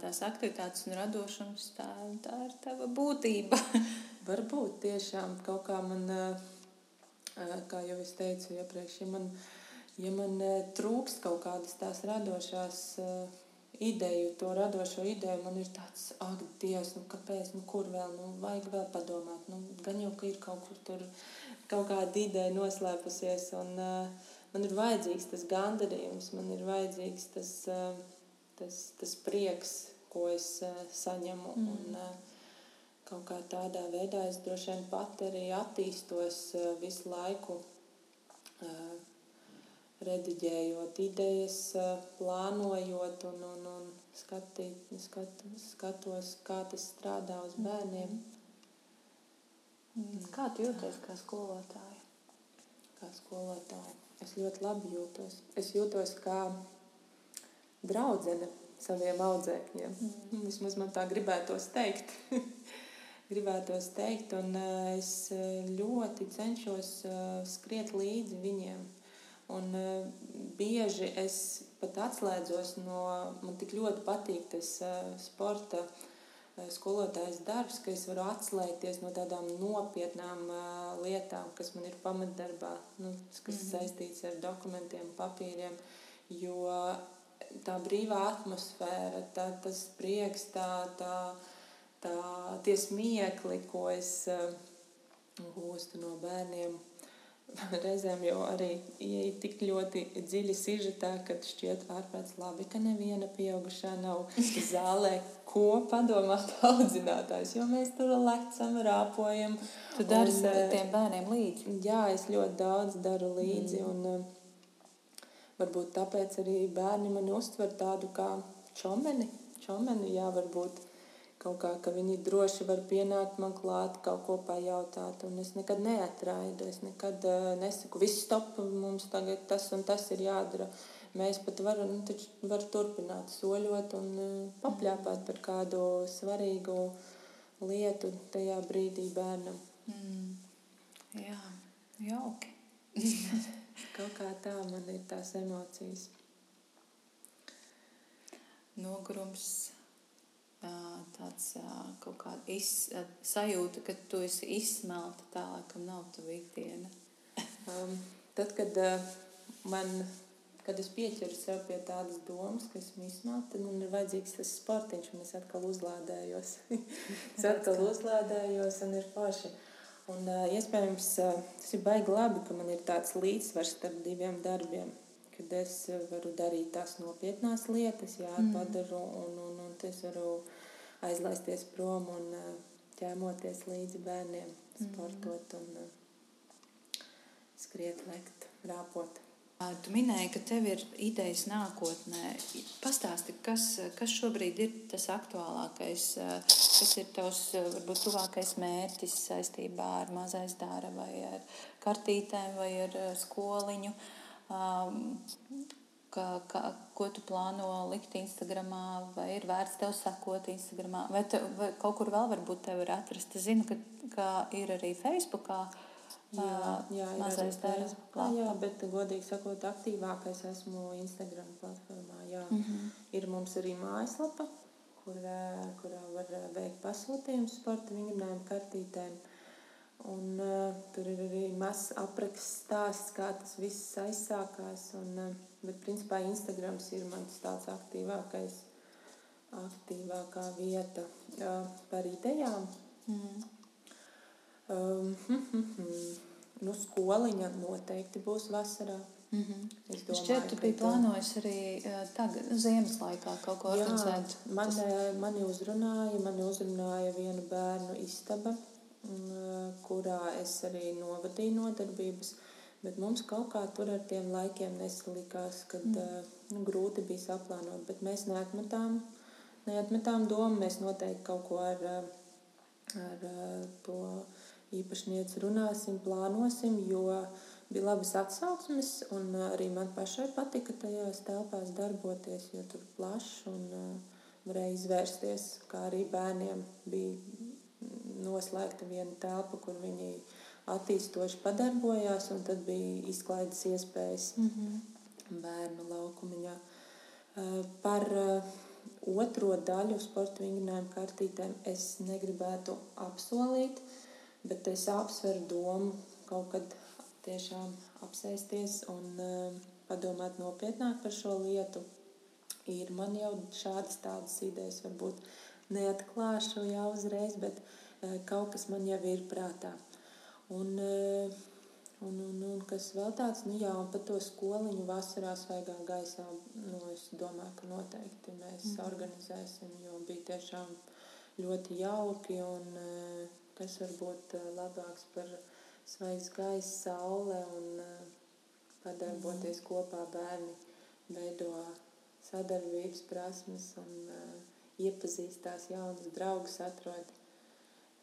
tās aktivitātes un radošums, tā, tā ir tava būtība. Varbūt tiešām kaut kā man, kā jau es teicu iepriekš, ja man, ja man trūkst kaut kādas tās radošās ideju, to radošo ideju, man ir tāds, ak, Dievs, nu kāpēc, nu kur vēl, nu vajag vēl padomāt. Nu, gan jau, ka ir kaut kur tur kaut kāda ideja noslēpusies, un uh, man ir vajadzīgs tas gandarījums, man ir vajadzīgs tas, uh, tas, tas prieks, ko es uh, saņemu. Mm. Un, uh, kaut kā tādā veidā es droši vien pat arī attīstos uh, visu laiku. Uh, rediģējot idejas, plānojot un, un, un skatīt, skat, skatos, kā tas strādā uz bērniem. Mm. Kā tu jūties kā skolotāja? Kā skolotāja. Es ļoti labi jūtos. Es jūtos kā draudzene saviem audzēkņiem. Mm. Vismaz man tā gribētos teikt. gribētos teikt, un es ļoti cenšos skriet līdzi viņiem Un uh, bieži es pat atslēdzos no, man tik ļoti patīk tas uh, sporta uh, skolotājas darbs, ka es varu atslēgties no tādām nopietnām uh, lietām, kas man ir pamatdarbā, nu, kas mm -hmm. saistīts ar dokumentiem, papīriem, jo tā brīvā atmosfēra, tā, tas prieks, tā, tā, tā, tie smiekli, ko es uh, gūstu no bērniem, reizēm jau arī ieeja tik ļoti dziļi sižetā, ka šķiet ārprāts labi, ka neviena pieaugušā nav zālē, ko padomāt audzinātājs, jo mēs tur lecam, rāpojam. Tu dari eh, tiem bērniem līdzi? Jā, es ļoti daudz daru līdzi, mm. un uh, varbūt tāpēc arī bērni mani uztver tādu kā čomeni, čomeni, jā, varbūt kaut kā, ka viņi droši var pienākt man klāt, kaut ko pajautāt. Un es nekad neatraidu, es nekad uh, nesaku, viss stop, mums tagad tas un tas ir jādara. Mēs pat varam nu, var turpināt soļot un uh, papļāpāt par kādu svarīgu lietu tajā brīdī bērnam. Mm. Jā, jauki. kaut kā tā man ir tās emocijas. Nogurums tāds kaut kāda iz, sajūta, ka tu esi izsmelta tā, ka nav tava ikdiena? um, tad, kad man, kad es pieķeru sev pie tādas domas, ka esmu izsmelta, tad man ir vajadzīgs tas sportiņš, un es atkal uzlādējos. es atkal uzlādējos un ir paši. Un uh, iespējams, uh, tas ir baigi labi, ka man ir tāds līdzsvars starp diviem darbiem kad es varu darīt tās nopietnās lietas, jā, mm. un, un es varu aizlaisties prom un uh, ķēmoties līdzi bērniem, mm. sportot un uh, skriet, lekt, rāpot. Tu minēji, ka tev ir idejas nākotnē. Pastāsti, kas, kas šobrīd ir tas aktuālākais, kas ir tavs varbūt tuvākais mērķis saistībā ar mazais dāra vai ar kartītēm vai ar skoliņu. Ka, ka, ko tu plāno likt Instagramā, vai ir vērts tev sekot Instagramā, vai, te, vai kaut kur vēl varbūt tevi var atrast. Es zinu, ka, ka ir arī Facebookā. Jā, jā ir mazais Facebookā, jā, bet, godīgi sakot, aktīvākais esmu Instagram platformā. Jā. Mm -hmm. Ir mums arī mājaslapa, kur, kurā var veikt pasūtījumus sporta vingrinājumu kartītēm. Un, uh, tur ir arī mazs apraksts stāsts, kā tas viss aizsākās. Un, uh, Bet, principā, Instagrams ir mans tāds aktīvākais, aktīvākā vieta par idejām. Mm. Um, hm, hm. Nu, skoliņa noteikti būs vasarā. Mm -hmm. Es domāju, Šķiet, tu biji plānojis arī tagad, ziemas laikā kaut ko organizēt. Jā, man, Tas... mani uzrunāja, mani uzrunāja vienu bērnu istaba, kurā es arī novadīju nodarbības. Uh, Bet mums kaut kā tur ar tiem laikiem nesalikās, kad mm. uh, nu, grūti bija saplānot. Bet mēs neatmetām, neatmetām domu. Mēs noteikti kaut ko ar, ar to īpašnieci runāsim, plānosim, jo bija labas atsauksmes. Arī man pašai patika tajās telpās darboties, jo tur plašs un uh, varēja izvērsties. Kā arī bērniem bija noslēgta viena telpa, kur viņi viņi attīstoši padarbojās, un tad bija izklaides iespējas mm -hmm. bērnu laukumiņā. Par otro daļu sporta vingrinājumu kartītēm es negribētu apsolīt, bet es apsveru domu kaut kad tiešām apsēsties un padomāt nopietnāk par šo lietu. Ir man jau šādas tādas idejas, varbūt neatklāšu jau uzreiz, bet kaut kas man jau ir prātā. Un, eh, un, un, un kas vēl tāds, nu jā, un par to skoliņu vasarā svaigā gaisā, nu es domāju, ka noteikti mēs mm. organizēsim, jo bija tiešām ļoti jauki un eh, kas var būt eh, labāks par svaigs gaiss, saule un padarboties mm. kopā bērni veido sadarbības prasmes un iepazīstās jaunas draugus atrod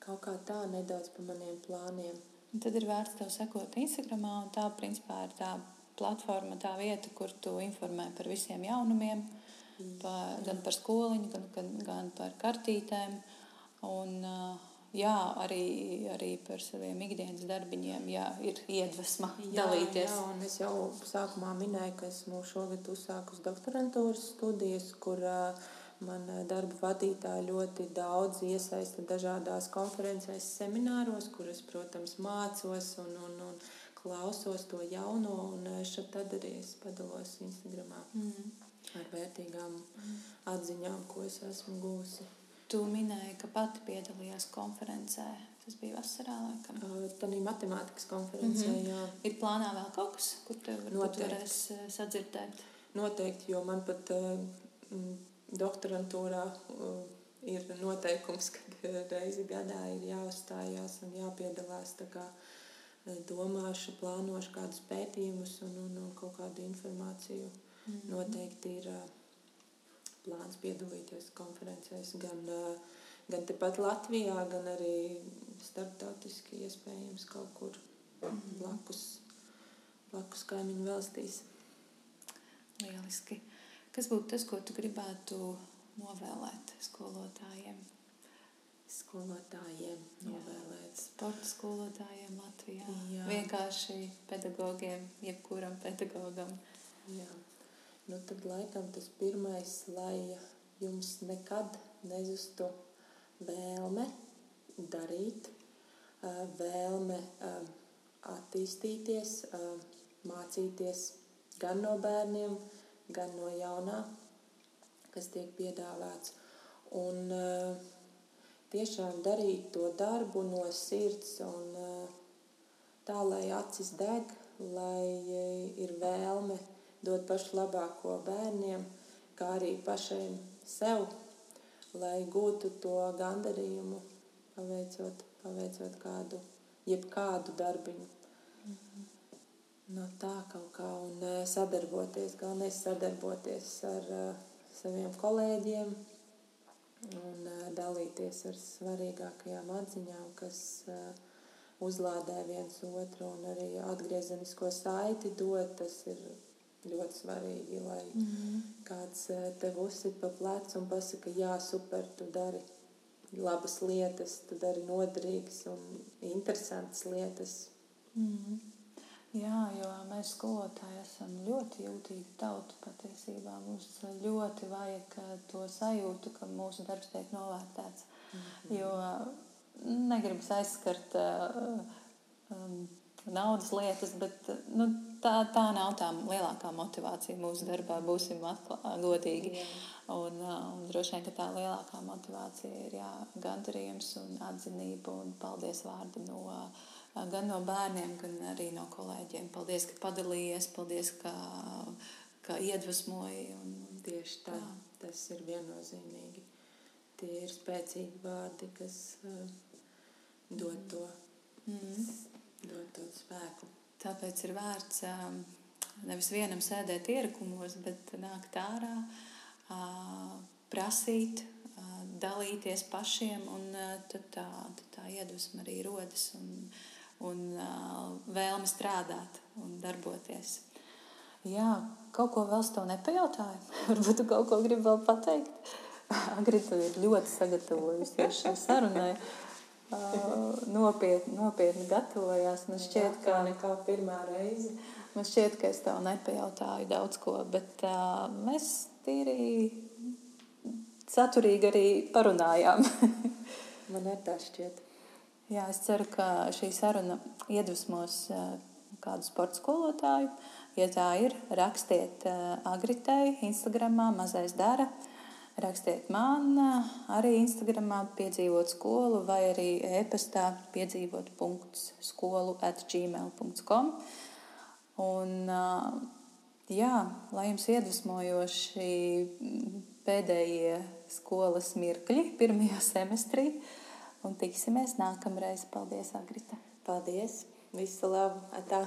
kaut kā tā nedaudz pa maniem plāniem. Un tad ir vērts tev sekot Instagram, un tā principā ir tā platforma, tā vieta, kur tu informē par visiem jaunumiem, mm. par, gan par skoliņu, gan, gan, gan par kartītēm. Un, jā, arī, arī par saviem ikdienas darbiņiem, jā, ir iedvesma jā, dalīties. Jā, un es jau sākumā minēju, ka esmu šogad uzsākusi doktorantūras studijas, kur uh, Man eh, darba vadītāji ļoti daudz iesaista dažādās konferencēs, semināros, kuras, protams, mācos un, un, un klausos to jauno. Un eh, šeit tad arī es padalos Instagramā mm. ar vērtīgām mm. atziņām, ko es esmu gūsi. Tu minēji, ka pati piedalījās konferencē. Tas bija vasarā, laikam. Uh, tā bija matemātikas konferencē, mm -hmm. Ir plānā vēl kaut kas, kur tu varēs sadzirdēt? Noteikti, jo man pat doktorantūrā uh, ir noteikums, ka reizi gadā ir jāuzstājās un jāpiedalās. Uh, domāšu, plānošu kādus pētījumus un, un, un kaut kādu informāciju. Mm -hmm. Noteikti ir uh, plāns piedalīties konferencēs gan, uh, gan tepat Latvijā, gan arī starptautiski iespējams kaut kur mm -hmm. blakus, blakus kaimiņu valstīs. Lieliski. Kas būtu tas, ko tu gribētu novēlēt skolotājiem? Skolotājiem novēlēt. Sporta skolotājiem Latvijā. Jā. Vienkārši pedagogiem, jebkuram pedagogam. Jā. Nu, tad laikam tas pirmais, lai jums nekad nezustu vēlme darīt, vēlme attīstīties, mācīties gan no bērniem, gan gan no jaunā, kas tiek piedāvāts. Un uh, tiešām darīt to darbu no sirds un uh, tā, lai acis deg, lai uh, ir vēlme dot pašu labāko bērniem, kā arī pašiem sev, lai gūtu to gandarījumu, paveicot, paveicot kādu, jebkādu darbiņu. Mm -hmm no tā kaut kā un eh, sadarboties. Galvenais sadarboties ar uh, saviem kolēģiem un uh, dalīties ar svarīgākajām atziņām, kas uh, uzlādē viens otru un arī atgriezenisko saiti dot. Tas ir ļoti svarīgi, lai mm -hmm. kāds tev uzsit pa plecu un pasaka, jā, super, tu dari labas lietas, tu dari noderīgas un interesantas lietas. Mm -hmm. Jā, jo mēs skolotāji esam ļoti jūtīgi tauta patiesībā. Mums ļoti vajag eh, to sajūtu, ka mūsu darbs tiek novērtēts. Mm -hmm. Jo negribas aizskart uh, um, naudas lietas, bet nu, tā, tā nav tā lielākā motivācija mūsu darbā. Būsim atklāti, godīgi. Yeah. Un, un droši vien tā lielākā motivācija ir jā, gandarījums un atzinība un paldies vārdi no, gan no bērniem, gan arī no kolēģiem. Paldies, ka padalījies, paldies, ka, ka iedvesmoji. Un, Tieši tā, tā, tas ir viennozīmīgi. Tie ir spēcīgi vārdi, kas uh, dod to. Mm. Dod to spēku. Tāpēc ir vērts nevis vienam sēdēt ierakumos, bet nākt ārā, prasīt, dalīties pašiem, un tad tā, tad tā iedvesma arī rodas un, un vēlme strādāt un darboties. Jā, kaut ko vēl es tev nepajautāju. Varbūt tu kaut ko gribi vēl pateikt. Agrita ir ļoti sagatavojusies šai sarunai nopietni, nopietni gatavojās. Man šķiet, ka nekā pirmā reize. Man šķiet, ka es tev nepajautāju daudz ko, bet uh, mēs tīri saturīgi arī parunājām. man ir tā šķiet. Jā, es ceru, ka šī saruna iedvesmos uh, kādu sporta skolotāju. Ja tā ir, rakstiet uh, Agritei, Instagramā, mazais dara. Uh, Rakstiet man arī Instagramā, piedzīvot skolu, vai arī e-pastā piedzīvot skolu at gmail.com. Un, jā, lai jums iedvesmojoši pēdējie skolas mirkļi pirmajā semestrī. Un tiksimies nākamreiz. Paldies, Agrita! Paldies! Visu labu! Atā.